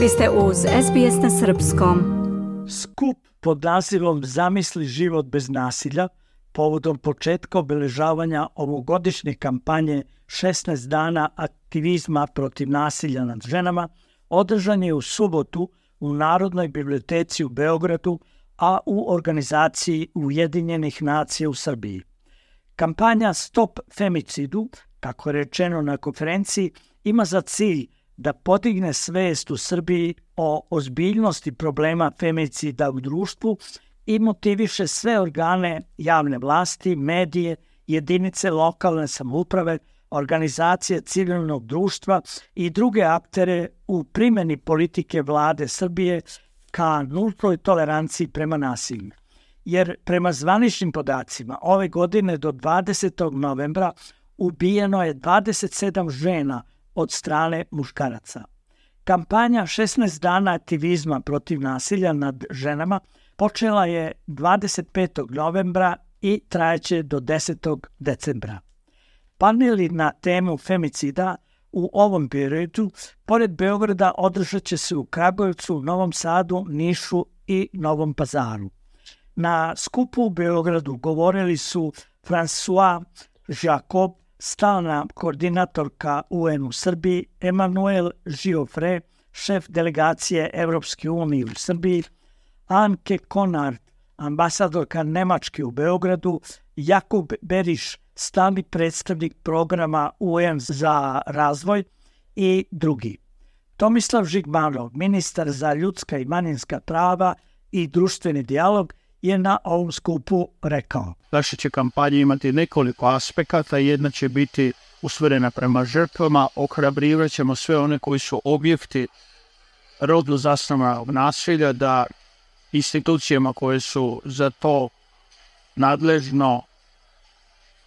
Vi ste uz SBS na Srpskom. Skup pod nazivom Zamisli život bez nasilja povodom početka obeležavanja ovogodišnje kampanje 16 dana aktivizma protiv nasilja nad ženama održan je u subotu u Narodnoj biblioteci u Beogradu, a u organizaciji Ujedinjenih nacija u Srbiji. Kampanja Stop femicidu, kako je rečeno na konferenciji, ima za cilj da podigne svest u Srbiji o ozbiljnosti problema femicida u društvu i motiviše sve organe javne vlasti, medije, jedinice lokalne samouprave, organizacije civilnog društva i druge aktere u primjeni politike vlade Srbije ka nultoj toleranciji prema nasilju. Jer prema zvaničnim podacima ove godine do 20. novembra ubijeno je 27 žena od strane muškaraca. Kampanja 16 dana aktivizma protiv nasilja nad ženama počela je 25. novembra i trajeće do 10. decembra. Paneli na temu femicida u ovom periodu, pored Beograda, održat će se u Kragujevcu, Novom Sadu, Nišu i Novom Pazaru. Na skupu u Beogradu govorili su François Jacob, stalna koordinatorka UN u Srbiji, Emanuel Giofre, šef delegacije Evropske unije u Srbiji, Anke Konard, ambasadorka Nemačke u Beogradu, Jakub Beriš, stalni predstavnik programa UN za razvoj i drugi. Tomislav Žigmanov, ministar za ljudska i manjinska prava i društveni dijalog, je na ovom skupu rekao. Naša će kampanja imati nekoliko aspekata. Jedna će biti usvorena prema žrtvama, ohrabrivat ćemo sve one koji su objekti rodno zasnovanog nasilja da institucijama koje su za to nadležno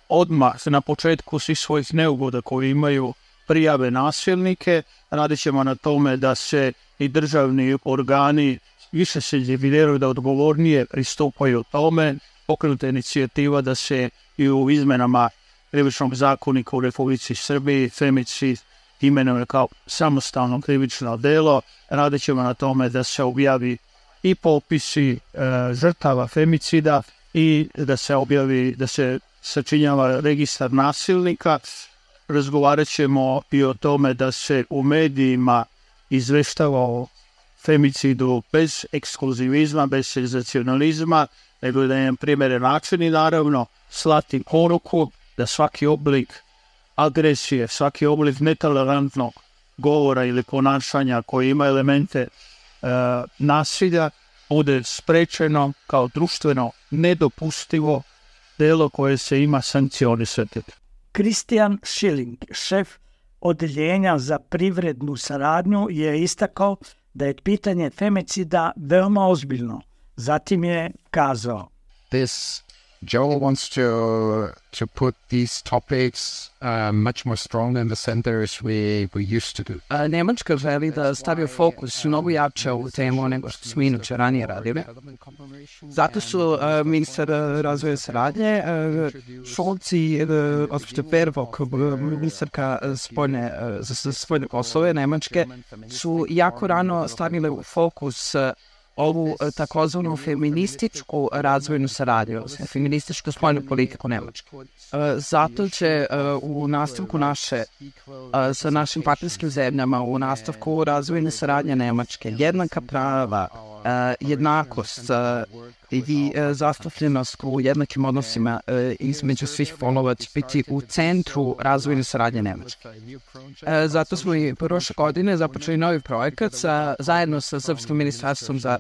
odmah na početku svih svojih neugoda koji imaju prijave nasilnike. Radit ćemo na tome da se i državni organi više se dividiraju da odgovornije pristupaju tome. Pokrenuta inicijativa da se i u izmenama krivičnog zakonika u Republici Srbiji femicid imenuje kao samostalno krivično delo. Radit ćemo na tome da se objavi i popisi e, žrtava femicida i da se objavi, da se sačinjava registar nasilnika. Razgovarat ćemo i o tome da se u medijima izveštava o femicidu bez ekskluzivizma, bez senzacionalizma, nego da je primere način i naravno slati poruku da svaki oblik agresije, svaki oblik netolerantnog govora ili ponašanja koji ima elemente e, nasilja bude sprečeno kao društveno nedopustivo delo koje se ima sankcionisati. Kristijan Schilling, šef odeljenja za privrednu saradnju, je istakao da je pitanje femicida veoma ozbiljno. Zatim je kazao. This Joe wants to to put these topics uh, much more strong in the center as we, we used to do. A, Nemačka želi da stavi fokus mnogo jače u temu nego što smo inače ranije radili. Zato su uh, ministar razvoja saradnje, uh, Šolci i uh, Pervok, ministarka spoljne, uh, za spoljne poslove Nemačke, su jako rano stavile fokus uh, ovu e, takozvanu feminističku razvojnu saradnju, feminističku spoljnu politiku Nemačke. E, zato će e, u nastavku naše, sa našim partnerskim zemljama, u nastavku razvojne saradnje Nemačke, jednaka prava, jednakost i zastupljenost u jednakim odnosima između svih polova će biti u centru razvojne saradnje Nemačke. Zato smo i prošle godine započeli novi projekat sa, zajedno sa Srpskim ministarstvom za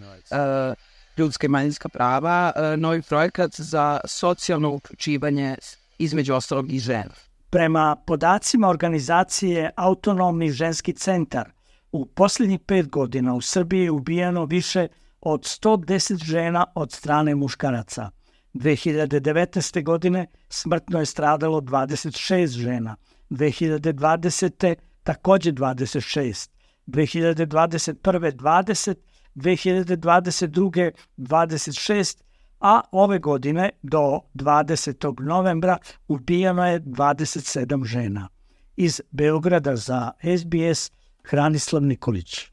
ljudska i manjinska prava, novi projekat za socijalno uključivanje između ostalog i žena. Prema podacima organizacije Autonomni ženski centar, u posljednjih pet godina u Srbiji je ubijeno više od 110 žena od strane muškaraca. 2019. godine smrtno je stradalo 26 žena, 2020. takođe 26, 2021. 20, 2022. 26, a ove godine do 20. novembra ubijeno je 27 žena. Iz Beograda za SBS Hranislav Nikolić.